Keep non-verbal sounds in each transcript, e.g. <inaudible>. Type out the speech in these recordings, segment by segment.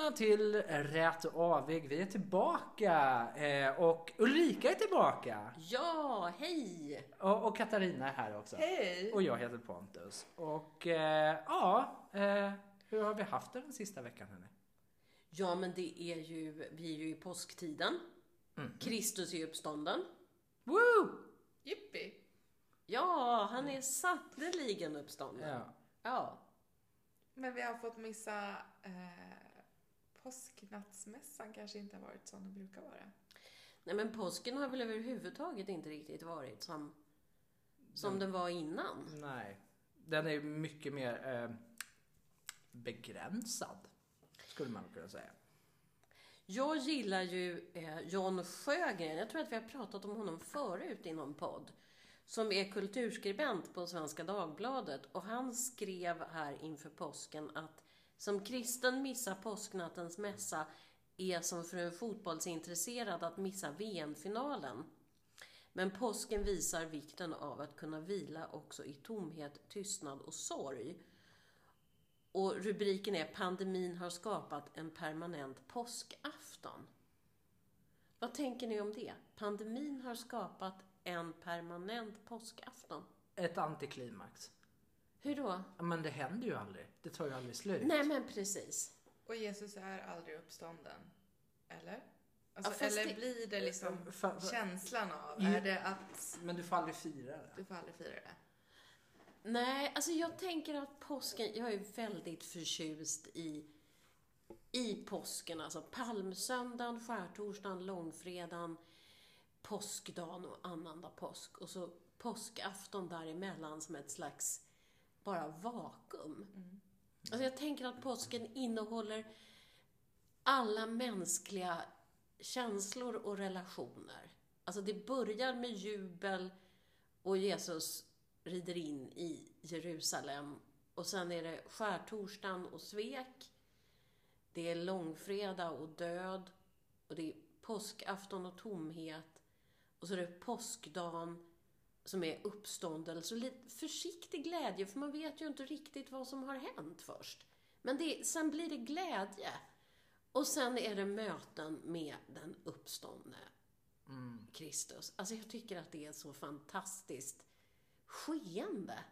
välkomna till Rätt och avig. Vi är tillbaka eh, och Ulrika är tillbaka. Ja, hej! Och, och Katarina är här också. Hej! Och jag heter Pontus. Och eh, ja, eh, hur har vi haft det den sista veckan hörni? Ja, men det är ju, vi är ju i påsktiden. Kristus är uppstånden. Woo! Jippi! Ja, han är satteligen uppstånden. Ja. Ja. Men vi har fått missa eh, påsknattsmässan kanske inte har varit som den brukar vara. Nej, men påsken har väl överhuvudtaget inte riktigt varit som, som den var innan. Nej, den är mycket mer eh, begränsad. Skulle man kunna säga. Jag gillar ju eh, John Sjögren. Jag tror att vi har pratat om honom förut i någon podd. Som är kulturskribent på Svenska Dagbladet. Och han skrev här inför påsken att som kristen missa påsknattens mässa är som för en fotbollsintresserad att missa VM-finalen. Men påsken visar vikten av att kunna vila också i tomhet, tystnad och sorg. Och rubriken är Pandemin har skapat en permanent påskafton. Vad tänker ni om det? Pandemin har skapat en permanent påskafton. Ett antiklimax. Hur då? Ja, Men det händer ju aldrig. Det tar ju aldrig slut. Nej men precis. Och Jesus är aldrig uppstånden. Eller? Alltså, Ja, eller det- blir det liksom Eh, Fa- fa- känslan av? Ja. Är det att Men du får aldrig fira det. du får aldrig fira det? Nej, alltså jag tänker att påsken, jag är väldigt förtjust i, i påsken. Alltså palmsöndagen, skärtorsdagen, långfredagen, påskdagen och annandag påsk. Och så påskafton däremellan som ett slags bara vakuum. Alltså jag tänker att påsken innehåller alla mänskliga känslor och relationer. Alltså det börjar med jubel och Jesus rider in i Jerusalem. Och sen är det skärtorsdagen och svek. Det är långfredag och död. Och det är påskafton och tomhet. Och så är det påskdagen som är uppståndelse och lite försiktig glädje, för man vet ju inte riktigt vad som har hänt först. Men det, sen blir det glädje. Och sen är det möten med den uppståndne Kristus. Alltså jag tycker att det är så fantastiskt skeende.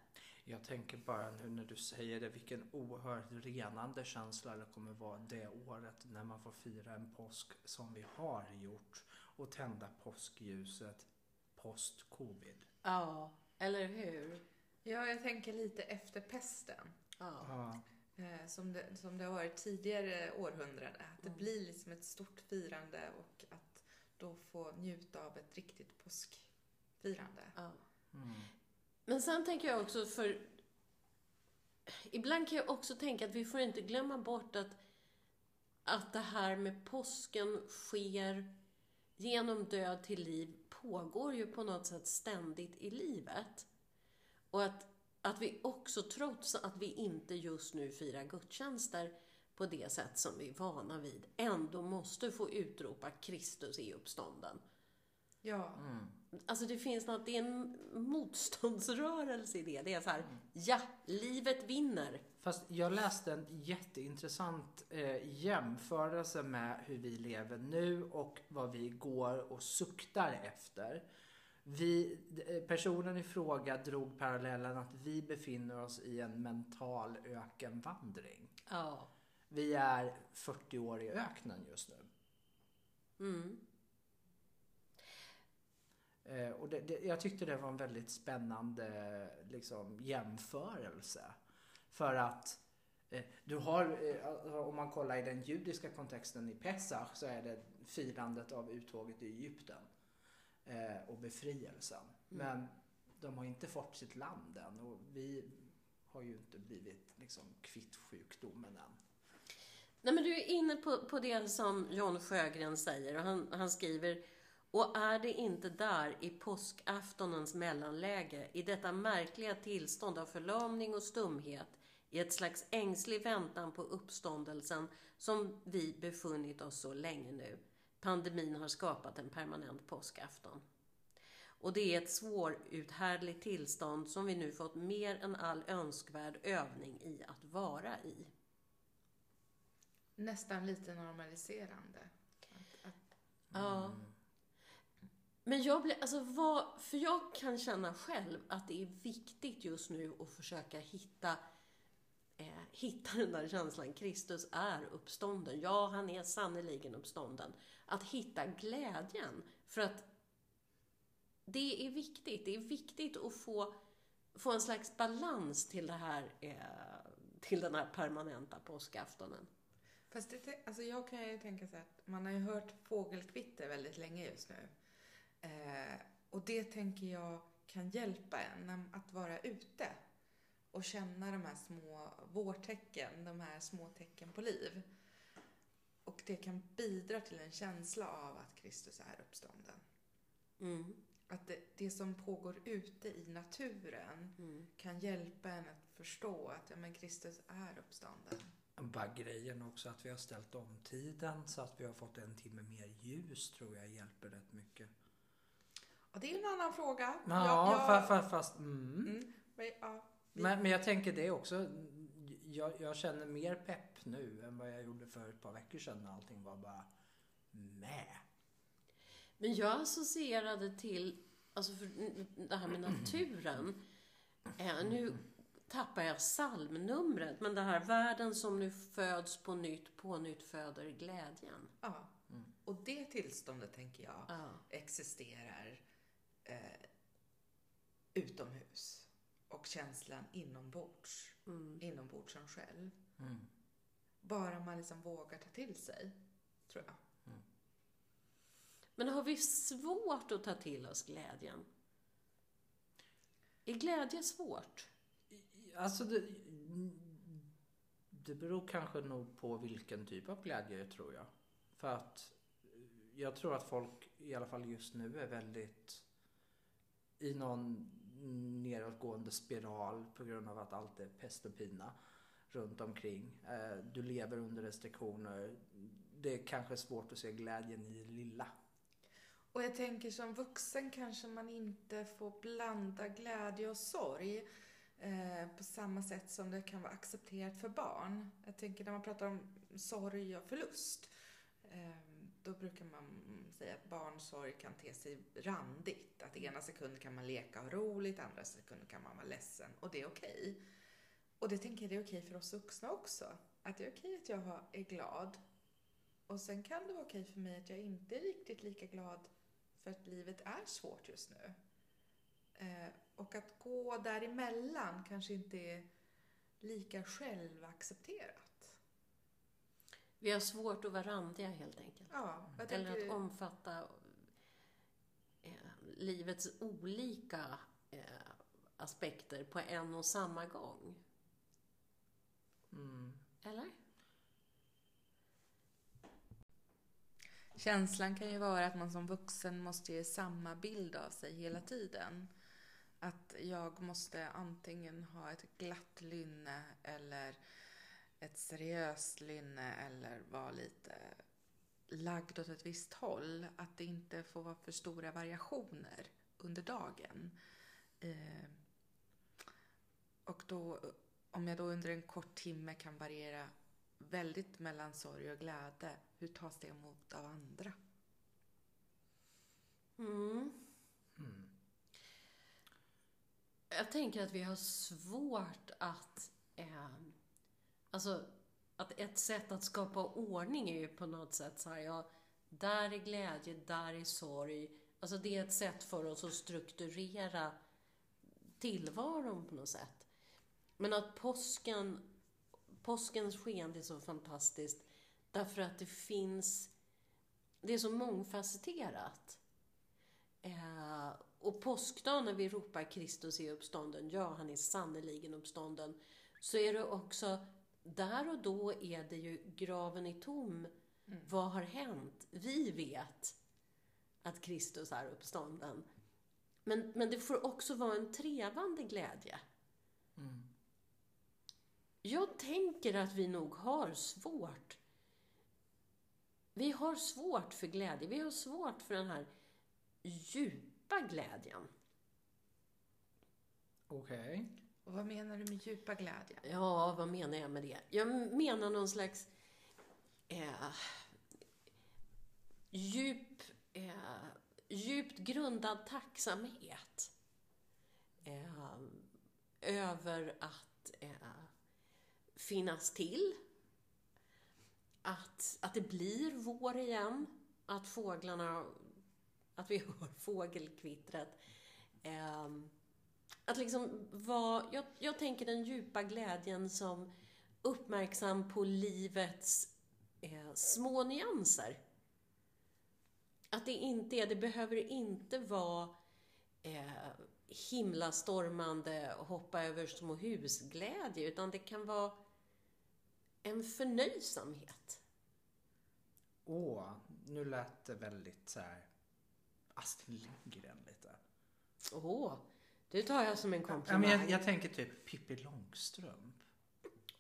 Jag tänker bara nu när du säger det, vilken oerhört renande känsla det kommer vara det året när man får fira en påsk som vi har gjort och tända påskljuset post-covid. Ja, eller hur? Ja, jag tänker lite efter pesten. Ja. Ja. Eh, som, det, som det har varit tidigare århundraden. Att det blir liksom ett stort firande och att då få njuta av ett riktigt påskfirande. ja. Mm. Men sen tänker jag också för... Ibland kan jag också tänka att vi får inte glömma bort att, att det här med påsken sker genom död till liv pågår ju på något sätt ständigt i livet. Och att, att vi också, trots att vi inte just nu firar gudstjänster på det sätt som vi är vana vid, ändå måste få utropa Kristus är uppstånden. Ja, Mm. Alltså det finns något, det är en motståndsrörelse i det. Det är så här, ja, livet vinner. Fast jag läste en jätteintressant eh, jämförelse med hur vi lever nu och vad vi går och suktar efter. Vi, eh, personen i fråga drog parallellen att vi befinner oss i en mental ökenvandring. Ja. Vi är 40 år i öknen just nu. Mm. Eh, och det, det, jag tyckte det var en väldigt spännande liksom, jämförelse. För att eh, du har, eh, om man kollar i den judiska kontexten i Pesach så är det firandet av uttåget i Egypten eh, och befrielsen. Men de har inte fått sitt land än och vi har ju inte blivit liksom, kvitt sjukdomen än. Nej, men du är inne på, på det som John Sjögren säger och han, han skriver och är det inte där i påskaftonens mellanläge, i detta märkliga tillstånd av förlamning och stumhet, i ett slags ängslig väntan på uppståndelsen som vi befunnit oss så länge nu. Pandemin har skapat en permanent påskafton. Och det är ett svåruthärdligt tillstånd som vi nu fått mer än all önskvärd övning i att vara i. nästan lite normaliserande. Att, att, Ja. Men jag blir, alltså vad, för jag kan känna själv att det är viktigt just nu att försöka hitta, eh, hitta den där känslan, Kristus är uppstånden. Ja, han är sannerligen uppstånden. Att hitta glädjen. För att det är viktigt. Det är viktigt att få, få en slags balans till det här, eh, till den här permanenta påskaftonen. fast det, alltså jag kan ju tänka så att man har ju hört fågelkvitter väldigt länge just nu. Eh, och det tänker jag kan hjälpa en att vara ute och känna de här små vårtecken, de här små tecken på liv. Och det kan bidra till en känsla av att Kristus är uppstånden. Mm. Att det, det som pågår ute i naturen Mm. kan hjälpa en att förstå att ja, men Kristus är uppstånden. Bara grejen också att vi har ställt om tiden så att vi har fått en timme mer ljus tror jag hjälper rätt mycket. Och det är en annan fråga. Ja, Jag- jag- fa- fa- fast... Mm. Mm, men, ja, Men, men jag tänker det också. Jag, jag känner mer pepp nu än vad jag gjorde för ett par veckor sedan när allting var bara med. Men jag associerade till, alltså för det här med naturen. Eh, nu tappar jag psalmnumret, men det här världen som nu föds på nytt, på nytt föder glädjen. ja. Och det tillståndet tänker jag Ja. existerar eh, utomhus. Och känslan inombords, Mm. inombords som själv. Mm. Bara man liksom vågar ta till sig, tror jag. Men har vi svårt att ta till oss glädjen? Är glädje svårt? Alltså det, det beror kanske nog på vilken typ av glädje tror jag. För att jag tror att folk i alla fall just nu är väldigt i någon nedåtgående spiral på grund av att allt är pest och pina runt omkring. Eh, du lever under restriktioner. Det är kanske svårt att se glädjen i det lilla. Och jag tänker som vuxen kanske man inte får blanda glädje och sorg eh, på samma sätt som det kan vara accepterat för barn. Jag tänker när man pratar om sorg och förlust, eh, då brukar man säga att barnsorg kan te sig randigt. Att ena sekunden kan man leka och ha roligt, andra sekunden kan man vara ledsen och det är okej. Och det tänker jag det är okej för oss vuxna också. Att det är okej att jag är glad. Och sen kan det vara okej för mig att jag inte är riktigt lika glad för att livet är svårt just nu. Eh, och att gå däremellan kanske inte är lika självaccepterat. Vi har svårt att vara randiga helt enkelt. Ja, jag Eller att omfatta eh, livets olika eh, aspekter på en och samma gång. Mm. Eller? Känslan kan ju vara att man som vuxen måste ge samma bild av sig hela tiden. Att jag måste antingen ha ett glatt lynne eller ett seriöst lynne eller vara lite lagd åt ett visst håll. Att det inte får vara för stora variationer under dagen. Eh, och då, om jag då under en kort timme kan variera väldigt mellan sorg och glädje, hur tas det emot av andra? Mm. Mm. Jag tänker att vi har svårt att... Eh, alltså, att ett sätt att skapa ordning är ju på något sätt så här, ja, där är glädje, där är sorg. Alltså det är ett sätt för oss att strukturera tillvaron på något sätt. Men att påsken, påskens skeende är så fantastiskt därför att det finns, det är så mångfacetterat. Eh, och påskdagen när vi ropar Kristus är uppstånden, ja han är sannerligen uppstånden, så är det också, där och då är det ju graven är tom. Mm. Vad har hänt? Vi vet att Kristus är uppstånden. Men, men det får också vara en trevande glädje. Mm. Jag tänker att vi nog har svårt. Vi har svårt för glädje. Vi har svårt för den här djupa glädjen. Okej. Och vad menar du med djupa glädje? Ja, vad menar jag med det? Jag menar någon slags eh, djup, eh, djupt grundad tacksamhet eh, över att eh, finnas till. Att, att det blir vår igen. Att fåglarna, att vi <laughs> hör fågelkvittret. Eh, att liksom vara, jag, jag tänker den djupa glädjen som uppmärksam på livets eh, små nyanser. Att det inte är, det behöver inte vara eh, himlastormande och hoppa över små husglädje, utan det kan vara en förnöjsamhet. Åh, nu lät det väldigt så här Astrid Lindgren lite. Åh, du tar jag som en Ja, komplimang. men jag, jag tänker typ Pippi Långstrump.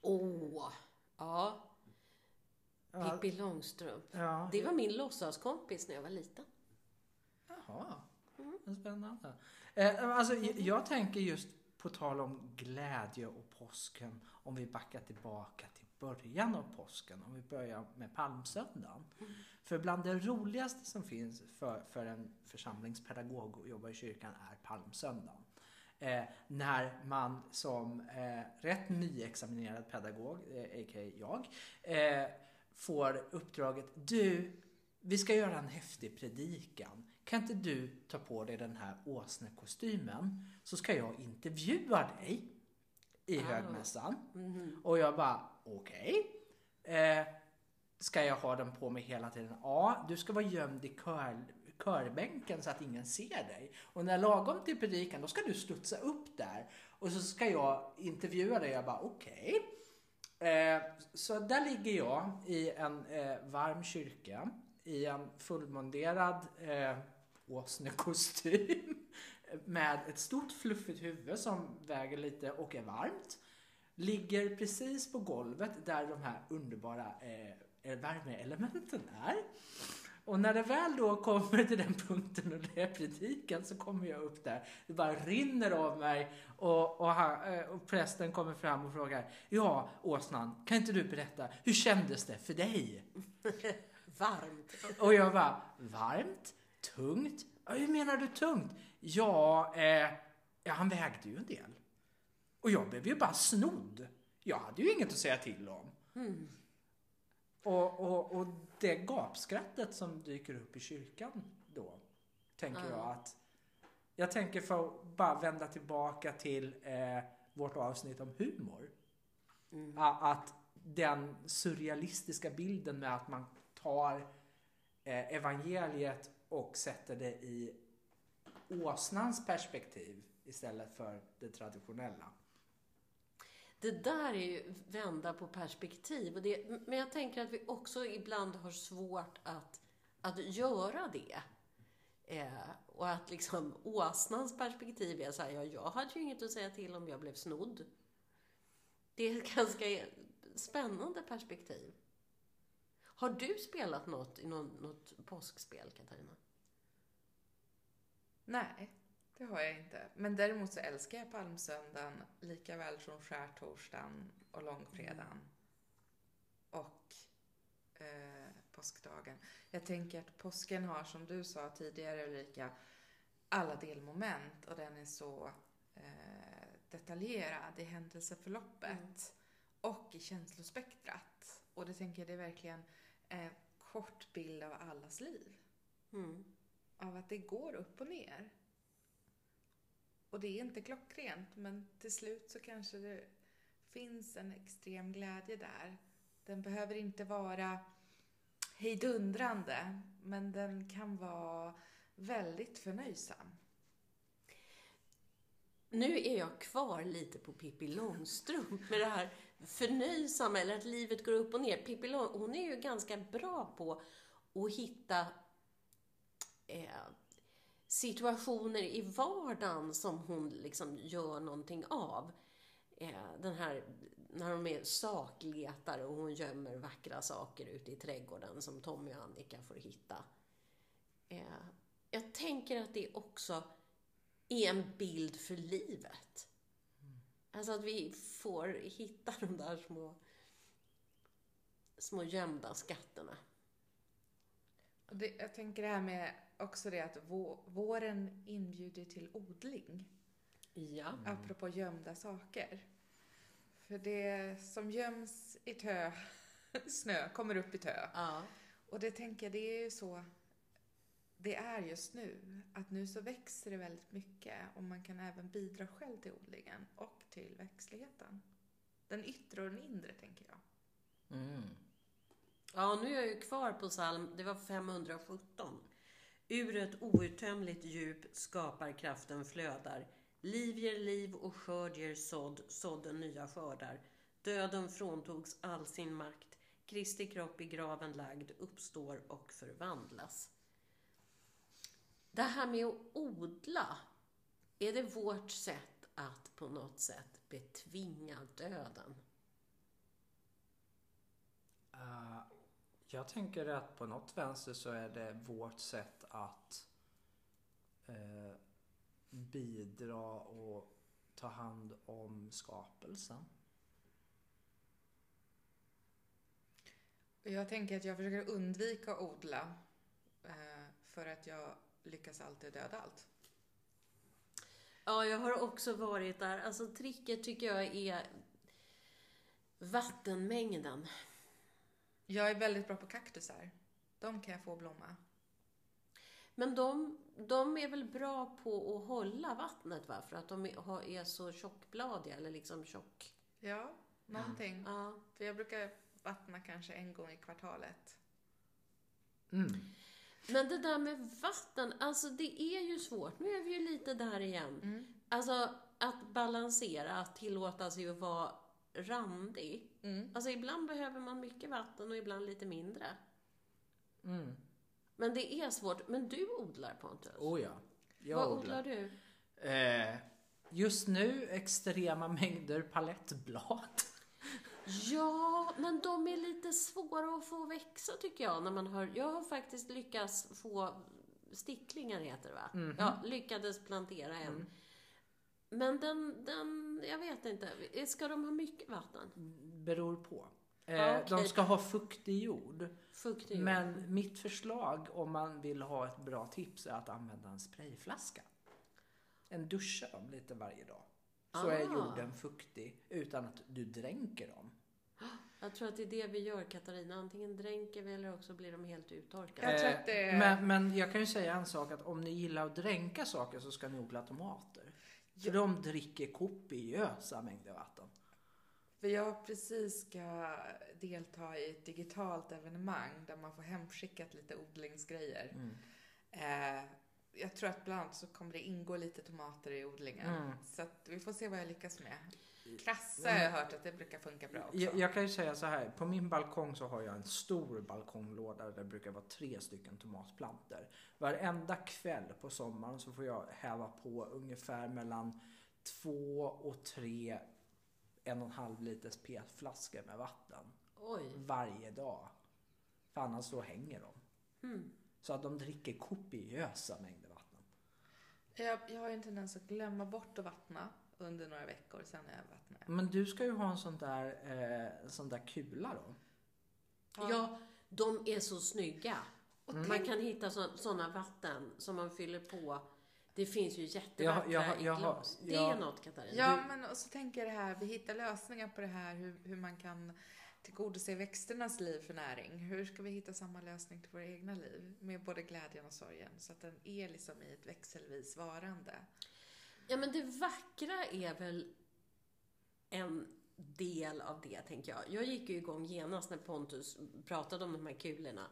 Åh, ja. Ja, Pippi Långstrump. ja. Det var min låtsaskompis när jag var liten. Jaha, Mm. spännande. Eh, alltså, jag, jag tänker just på tal om glädje och påsken, om vi backar tillbaka till början av påsken, om vi börjar med palmsöndagen. Mm. För bland det roligaste som finns för, för en församlingspedagog att jobba i kyrkan är palmsöndagen. Eh, när man som eh, rätt nyexaminerad pedagog, eh, a.k.a. jag, eh, får uppdraget Du, vi ska göra en häftig predikan. Kan inte du ta på dig den här åsnekostymen så ska jag intervjua dig i Ah. högmässan. Mhm. Och jag bara okej. Eh, ska jag ha den på mig hela tiden? Ja, du ska vara gömd i kör, körbänken så att ingen ser dig. Och när lagom till predikan då ska du studsa upp där. Och så ska jag intervjua dig. Jag bara okej. Eh, så där ligger jag i en eh, varm kyrka i en fullmonderad eh, åsnekostym <laughs> med ett stort fluffigt huvud som väger lite och är varmt. Ligger precis på golvet där de här underbara eh, värmeelementen är. Och när det väl då kommer till den punkten och det är predikan så kommer jag upp där. Det bara rinner av mig och, och, han, eh, och prästen kommer fram och frågar Ja, åsnan, kan inte du berätta, hur kändes det för dig? <laughs> Varmt. Och jag bara, varmt? Tungt? Ja, hur menar du tungt? Ja, eh, ja, han vägde ju en del. Och jag blev ju bara snodd. Jag hade ju inget att säga till om. Mm. Och, och, och det gapskrattet som dyker upp i kyrkan då, tänker Ja. jag att... Jag tänker för att bara vända tillbaka till eh, vårt avsnitt om humor. Mm. Att den surrealistiska bilden med att man tar eh, evangeliet och sätter det i åsnans perspektiv istället för det traditionella. Det där är ju vända på perspektiv. Och det, men jag tänker att vi också ibland har svårt att, att göra det. Eh, och att liksom åsnans perspektiv är så här, ja, jag hade ju inget att säga till om jag blev snodd. Det är ett ganska spännande perspektiv. Har du spelat något i något, något påskspel, Katarina? Nej, det har jag inte. Men däremot så älskar jag palmsöndagen lika väl som skärtorsdagen och långfredagen. Och eh, påskdagen. Jag tänker att påsken har, som du sa tidigare Ulrika, alla delmoment och den är så eh, detaljerad i händelseförloppet och i känslospektrat. Och det tänker jag, det är verkligen en kort bild av allas liv Mm. av att det går upp och ner. Och det är inte klockrent, men till slut så kanske det finns en extrem glädje där. Den behöver inte vara hejdundrande, men den kan vara väldigt förnöjsam. Nu är jag kvar lite på Pippi Långstrump med det här förnöjsamma, eller att livet går upp och ner. Pippi Lång, hon är ju ganska bra på att hitta eh, situationer i vardagen som hon liksom gör någonting av. Eh, den här, när de är sakletare och hon gömmer vackra saker ute i trädgården som Tommy och Annika får hitta. Eh, jag tänker att det också är en bild för livet. Alltså att vi får hitta de där små små gömda skatterna. Det, jag tänker det här med också det att vå, våren inbjuder till odling. Ja. Apropå gömda saker. För det som göms i tö, <laughs> snö kommer upp i tö. ja. Och det tänker jag, det är ju så det är just nu. Att nu så växer det väldigt mycket och man kan även bidra själv till odlingen och till växtligheten. Den yttre och den inre, tänker jag. Mm. Ja, nu är jag ju kvar på psalm, det var 517. Ur ett outtömligt djup skapar kraften flödar. Liv ger liv och skörd ger sådd, sådden nya skördar. Döden fråntogs all sin makt. Kristi kropp i graven lagd uppstår och förvandlas. Det här med att odla, är det vårt sätt att på något sätt betvinga döden? Uh jag tänker att på något vänster så är det vårt sätt att eh, bidra och ta hand om skapelsen. Jag tänker att jag försöker undvika att odla eh, för att jag lyckas alltid döda allt. Ja, jag har också varit där. Alltså tricket tycker jag är vattenmängden. Jag är väldigt bra på kaktusar. De kan jag få blomma. Men de, de är väl bra på att hålla vattnet va? För att de är, så tjockbladiga eller liksom tjock... Ja, någonting. Ja. För jag brukar vattna kanske en gång i kvartalet. Mm. Men det där med vatten, alltså det är ju svårt. Nu är vi ju lite där igen. Mm. Alltså att balansera, att tillåta sig att vara randig. Mm. Alltså ibland behöver man mycket vatten och ibland lite mindre. Mm. Men det är svårt. Men du odlar Pontus? Oh ja. Jag Vad odlar du? Eh, just nu extrema mängder palettblad. <laughs> Ja, men de är lite svåra att få växa tycker jag. När man hör, jag har faktiskt lyckats få sticklingar heter det va? Mhm. Ja, lyckades plantera en. Mm. Men den, den, jag vet inte. Ska de ha mycket vatten? Beror på. Eh, Ja, okej. De ska ha fuktig jord. Fuktig jord. Men mitt förslag om man vill ha ett bra tips är att använda en sprayflaska. En duscha dem lite varje dag. Så är Ah. jorden fuktig utan att du dränker dem. Jag tror att det är det vi gör Katarina. Antingen dränker vi eller också blir de helt uttorkade. Jag tror Eh, att det är- men, men jag kan ju säga en sak att om ni gillar att dränka saker så ska ni odla tomater. För de dricker kopiösa mängder vatten. För jag precis ska delta i ett digitalt evenemang där man får hemskickat lite odlingsgrejer. Mm. Eh, jag tror att bland annat så kommer det ingå lite tomater i odlingen. Mm. Så att vi får se vad jag lyckas med. Krassa har jag hört att det brukar funka bra också. Jag, jag kan ju säga så här, på min balkong så har jag en stor balkonglåda där det brukar vara tre stycken tomatplanter. Varenda kväll på sommaren så får jag häva på ungefär mellan två och tre en och en halv liters petflaskor med vatten Oj. varje dag. För annars så hänger de. Mm. Så att de dricker kopiösa mängder vatten. Jag, jag har ju en tendens att glömma bort att vattna under några veckor, sen är jag. Men du ska ju ha en sån där, eh, sån där kula då. Ja, de är så snygga. Och Man kan hitta sådana vatten som man fyller på. Det finns ju jättevackra har- har- i har- glas. Det är något Katarina. Ja, men och så tänker jag det här, vi hittar lösningar på det här, hur, hur man kan tillgodose växternas liv för näring. Hur ska vi hitta samma lösning till våra egna liv med både glädjen och sorgen så att den är liksom i ett växelvis varande. Ja, men det vackra är väl en del av det, tänker jag. Jag gick ju igång genast när Pontus pratade om de här kulorna.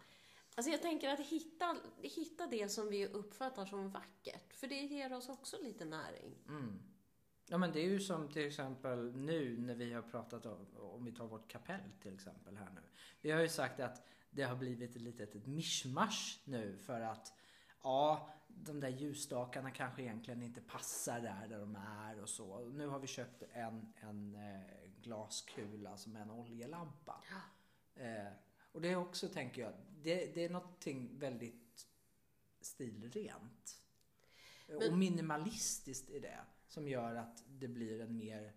Alltså jag tänker att hitta, hitta det som vi uppfattar som vackert, för det ger oss också lite näring. Mm. Ja men det är ju som till exempel nu när vi har pratat om, om vi tar vårt kapell till exempel här nu. Vi har ju sagt att det har blivit ett litet ett mischmasch nu för att ja, de där ljusstakarna kanske egentligen inte passar där, där de är och så. Nu har vi köpt en, en eh, glaskula som är en oljelampa. Eh, och det är också, tänker jag, det, det är någonting väldigt stilrent. Men- och minimalistiskt i det. Som gör att det blir en mer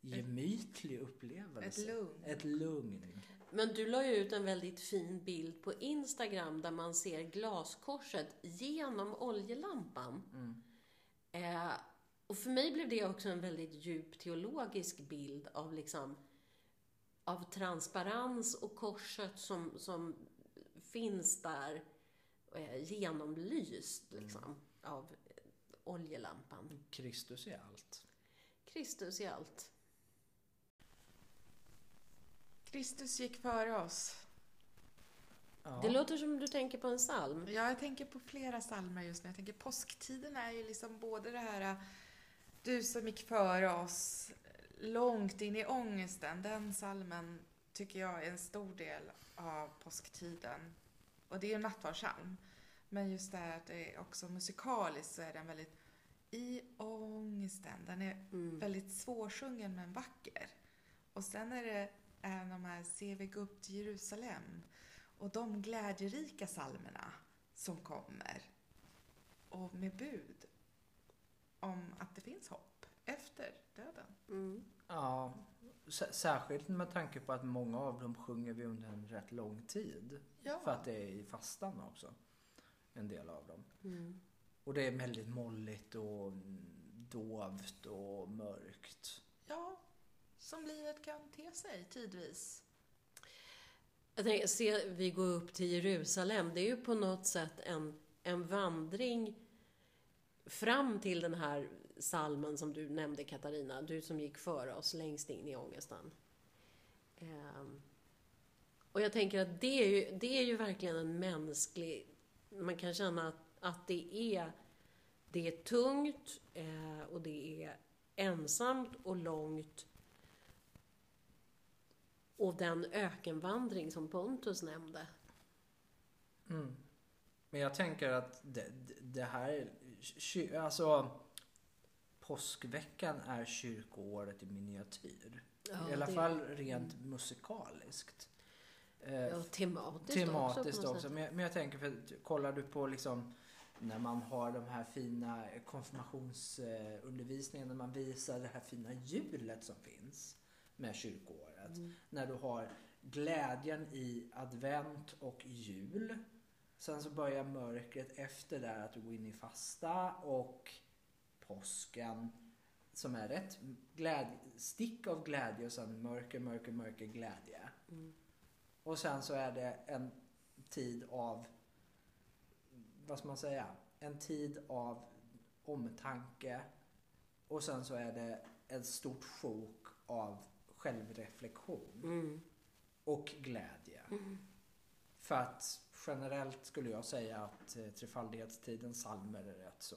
gemytlig upplevelse. Ett lugn. Ett lugn. Men du la ju ut en väldigt fin bild på Instagram där man ser glaskorset genom oljelampan. Mm. Eh, och för mig blev det också en väldigt djup teologisk bild av liksom av transparens och korset som, som finns där eh, genomlyst liksom, av eh, oljelampan. Kristus är allt. Kristus i allt. Kristus gick före oss. Ja. Det låter som du tänker på en psalm. Ja, jag tänker på flera psalmer just nu. Jag tänker påsktiden är ju liksom både det här Du som gick före oss långt in i ångesten. Den psalmen tycker jag är en stor del av påsktiden. Och det är ju en nattvardssalm. Men just det här att det är också musikaliskt så är den väldigt i ångesten. Den är Mm. väldigt svårsjungen men vacker. Och sen är det även de här Se vi gå upp till Jerusalem och de glädjerika psalmerna som kommer. Och med bud om att det finns hopp efter döden. Mm. Ja, särskilt med tanke på att många av dem sjunger vi under en rätt lång tid. Ja. För att det är i fastan också. En del av dem. Mm. Och det är väldigt molligt och dovt och mörkt. Ja, som livet kan te sig tidvis. Jag tänker, se, vi går upp till Jerusalem. Det är ju på något sätt en, en vandring fram till den här salmen som du nämnde Katarina. Du som gick före oss längst in i ångesten. Um, ehm, och jag tänker att det är ju, det är ju verkligen en mänsklig... Man kan känna att, att det är det är tungt eh, och det är ensamt och långt. Och den ökenvandring som Pontus nämnde. Mm. Men jag tänker att det, det- här, alltså påskveckan är kyrkoåret i miniatyr. Ja, I alla det- fall rent musikaliskt. Eh, Ja, tematiskt, tematiskt också. också. Men, jag- men jag tänker, för kollar du på liksom när man har de här fina konfirmationsundervisningen, när man visar det här fina hjulet som finns med kyrkoåret. Mm. När du har glädjen i advent och jul. Sen så börjar mörkret efter där att du går in i fasta och påsken som är rätt glädje, stick av glädje och sen mörker, mörker, mörker, glädje. Mm. Och sen så är det en tid av, vad ska man säga, en tid av omtanke. Och sen så är det ett stort sjok av självreflektion Mm. och glädje. För att generellt skulle jag säga att eh, trefaldighetstidens psalmer är rätt så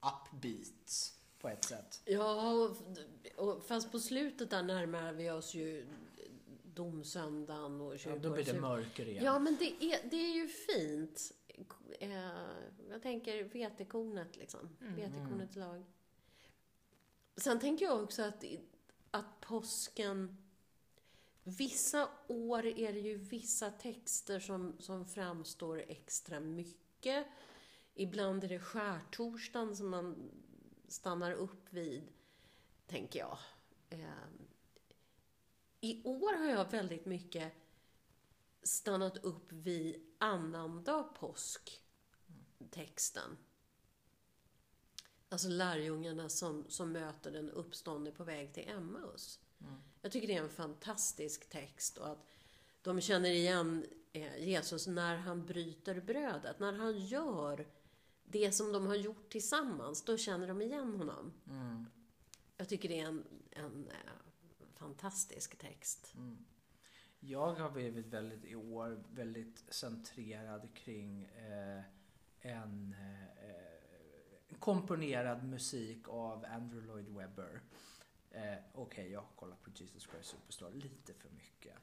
upbeat på ett sätt. Ja, och, och, fast på slutet där närmar vi oss ju domsöndagen och Ja, då blir det mörker igen. Ja, men det är, det är ju fint. Eh, jag tänker vetekornet liksom. Mm. Vetekornets lag. Sen tänker jag också att, att påsken... Vissa år är det ju vissa texter som, som framstår extra mycket. Ibland är det skärtorsdagen som man stannar upp vid, tänker jag. Ehm, I år har jag väldigt mycket stannat upp vid annandag påsk, texten. Alltså lärjungarna som, som möter den uppståndne på väg till Emmaus. Mm. Jag tycker det är en fantastisk text och att de känner igen eh, Jesus när han bryter brödet. När han gör det som de har gjort tillsammans, då känner de igen honom. Mm. Jag tycker det är en, en eh, fantastisk text. Mm. Jag har blivit väldigt i år väldigt centrerad kring eh, en eh, komponerad musik av Andrew Lloyd Webber. Eh, Okej, jag har kollat på Jesus Christ Superstar lite för mycket.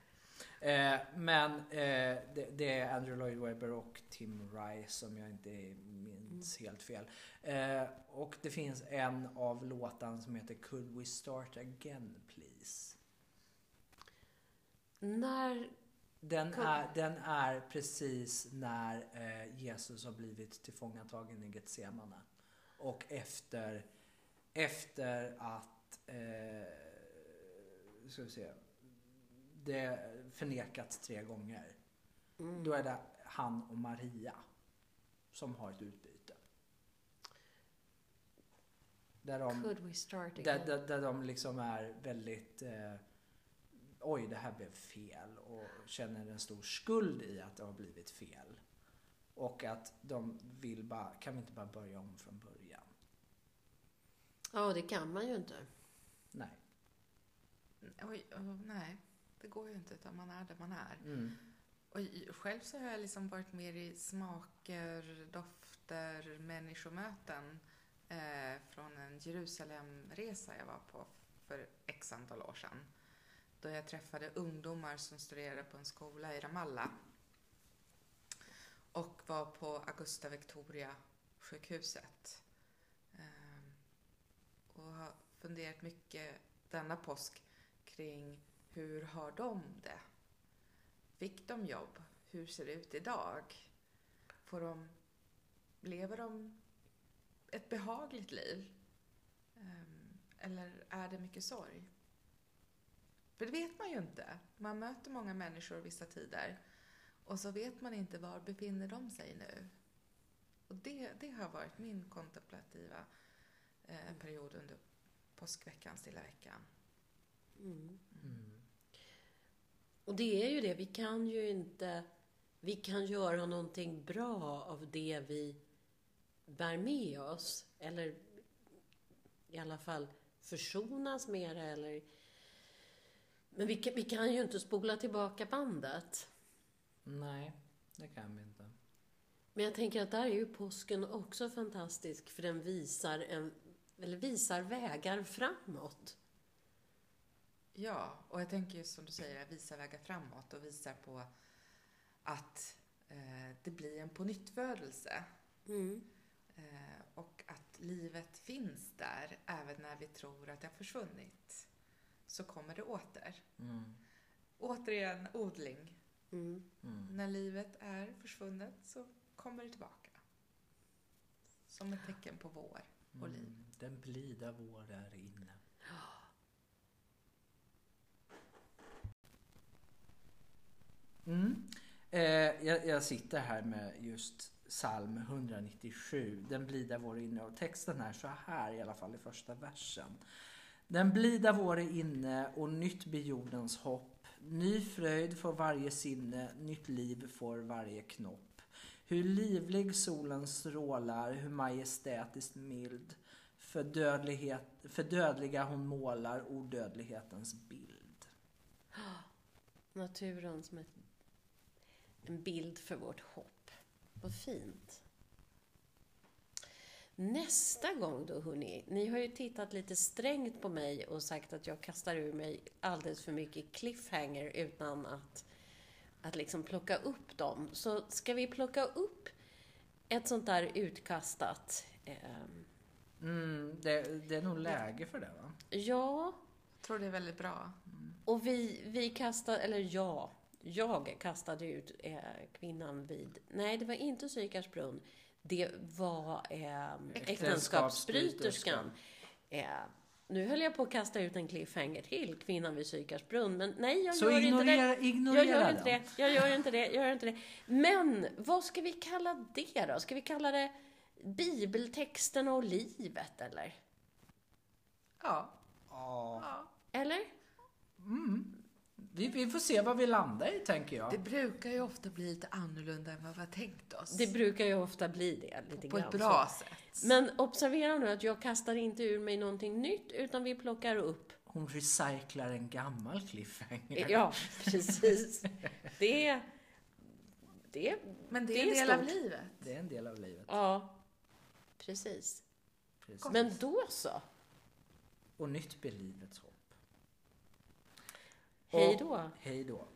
Eh, men eh, det, det är Andrew Lloyd Webber och Tim Rice om jag inte minns helt fel. Eh, och det finns en av låtarna som heter Could We Start Again Please? När Den är, den är precis när eh, Jesus har blivit tillfångatagen i Getsemane. Och efter, efter att, eh, ska vi se, det förnekats tre gånger. Mm. Då är det han och Maria som har ett utbyte. Där de, Could we där, där, där de liksom är väldigt eh, Oj, det här blev fel och känner en stor skuld i att det har blivit fel. Och att de vill bara, kan vi inte bara börja om från början? Ja, det kan man ju inte. Nej. Oj, oh, nej, det går ju inte utan man är där man är. Mm. Och själv så har jag liksom varit mer i smaker, dofter, människomöten eh, från en Jerusalemresa jag var på för x antal år sedan. Då jag träffade ungdomar som studerade på en skola i Ramallah. Och var på Augusta Victoria sjukhuset. Eh, och har funderat mycket denna påsk kring hur har de det? Fick de jobb? Hur ser det ut idag? Får de, lever de ett behagligt liv? Ehm, eller är det mycket sorg? För det vet man ju inte. Man möter många människor vissa tider och så vet man inte var befinner de sig nu. Och det, det har varit min kontemplativa eh, period under påskveckan, stilla veckan. Mm. Mm. Och det är ju det, vi kan ju inte... Vi kan göra någonting bra av det vi bär med oss. Eller i alla fall försonas med det. Eller... Men vi kan, vi kan ju inte spola tillbaka bandet. Nej, det kan vi inte. Men jag tänker att där är ju påsken också fantastisk för den visar, en, eller visar vägar framåt. Ja, och jag tänker ju som du säger, visa vägar framåt och visar på att eh, det blir en pånyttfödelse. Mm. Eh, och att livet finns där även när vi tror att det har försvunnit. Så kommer det åter. Mm. Återigen odling. Mm. Mm. När livet är försvunnet så kommer det tillbaka. Som ett tecken på vår och liv. Den blida vår är inne. Mm. Eh, jag, jag sitter här med just psalm 197. Den blida vår är inne. Och texten är så här i alla fall i första versen. Den blida vår är inne och nytt blir jordens hopp. Ny fröjd får varje sinne, nytt liv får varje knopp. Hur livlig solen strålar, hur majestätiskt mild. För, dödlighet, för dödliga hon målar odödlighetens bild. Naturen som ett, en bild för vårt hopp. Vad fint. Nästa gång då, hörni. Ni har ju tittat lite strängt på mig och sagt att jag kastar ur mig alldeles för mycket cliffhanger utan att, att liksom plocka upp dem. Så ska vi plocka upp ett sånt där utkastat? eh, Mm, det, det är nog läge för det va? ja, Jag tror det är väldigt bra. Och vi, vi kastade, eller ja, jag kastade ut eh, kvinnan vid, nej det var inte Sykarsbrunn, det var eh, äktenskapsbryterskan. Eh, nu höll jag på att kasta ut en cliffhanger till, kvinnan vid Sykarsbrunn, men nej jag Så gör inte det. ignorera, ignorera Jag gör den. inte det, jag gör inte det, jag gör inte det. Men vad ska vi kalla det då? Ska vi kalla det bibeltexten och livet eller? Ja. Ja. Eller? Vi, vi får se vad vi landar i tänker jag. Det brukar ju ofta bli lite annorlunda än vad vi har tänkt oss. Det brukar ju ofta bli det. Lite på grann ett så. bra sätt. Men observera nu att jag kastar inte ur mig någonting nytt, utan vi plockar upp. Hon recyclar en gammal cliffhanger. Ja, precis. Det är... Det är... Men det det är en är del av stort. livet. Det är en del av livet. Ja, precis. Precis. Men då så. Och nytt blir livets hopp. Hej Och- då. Hej då.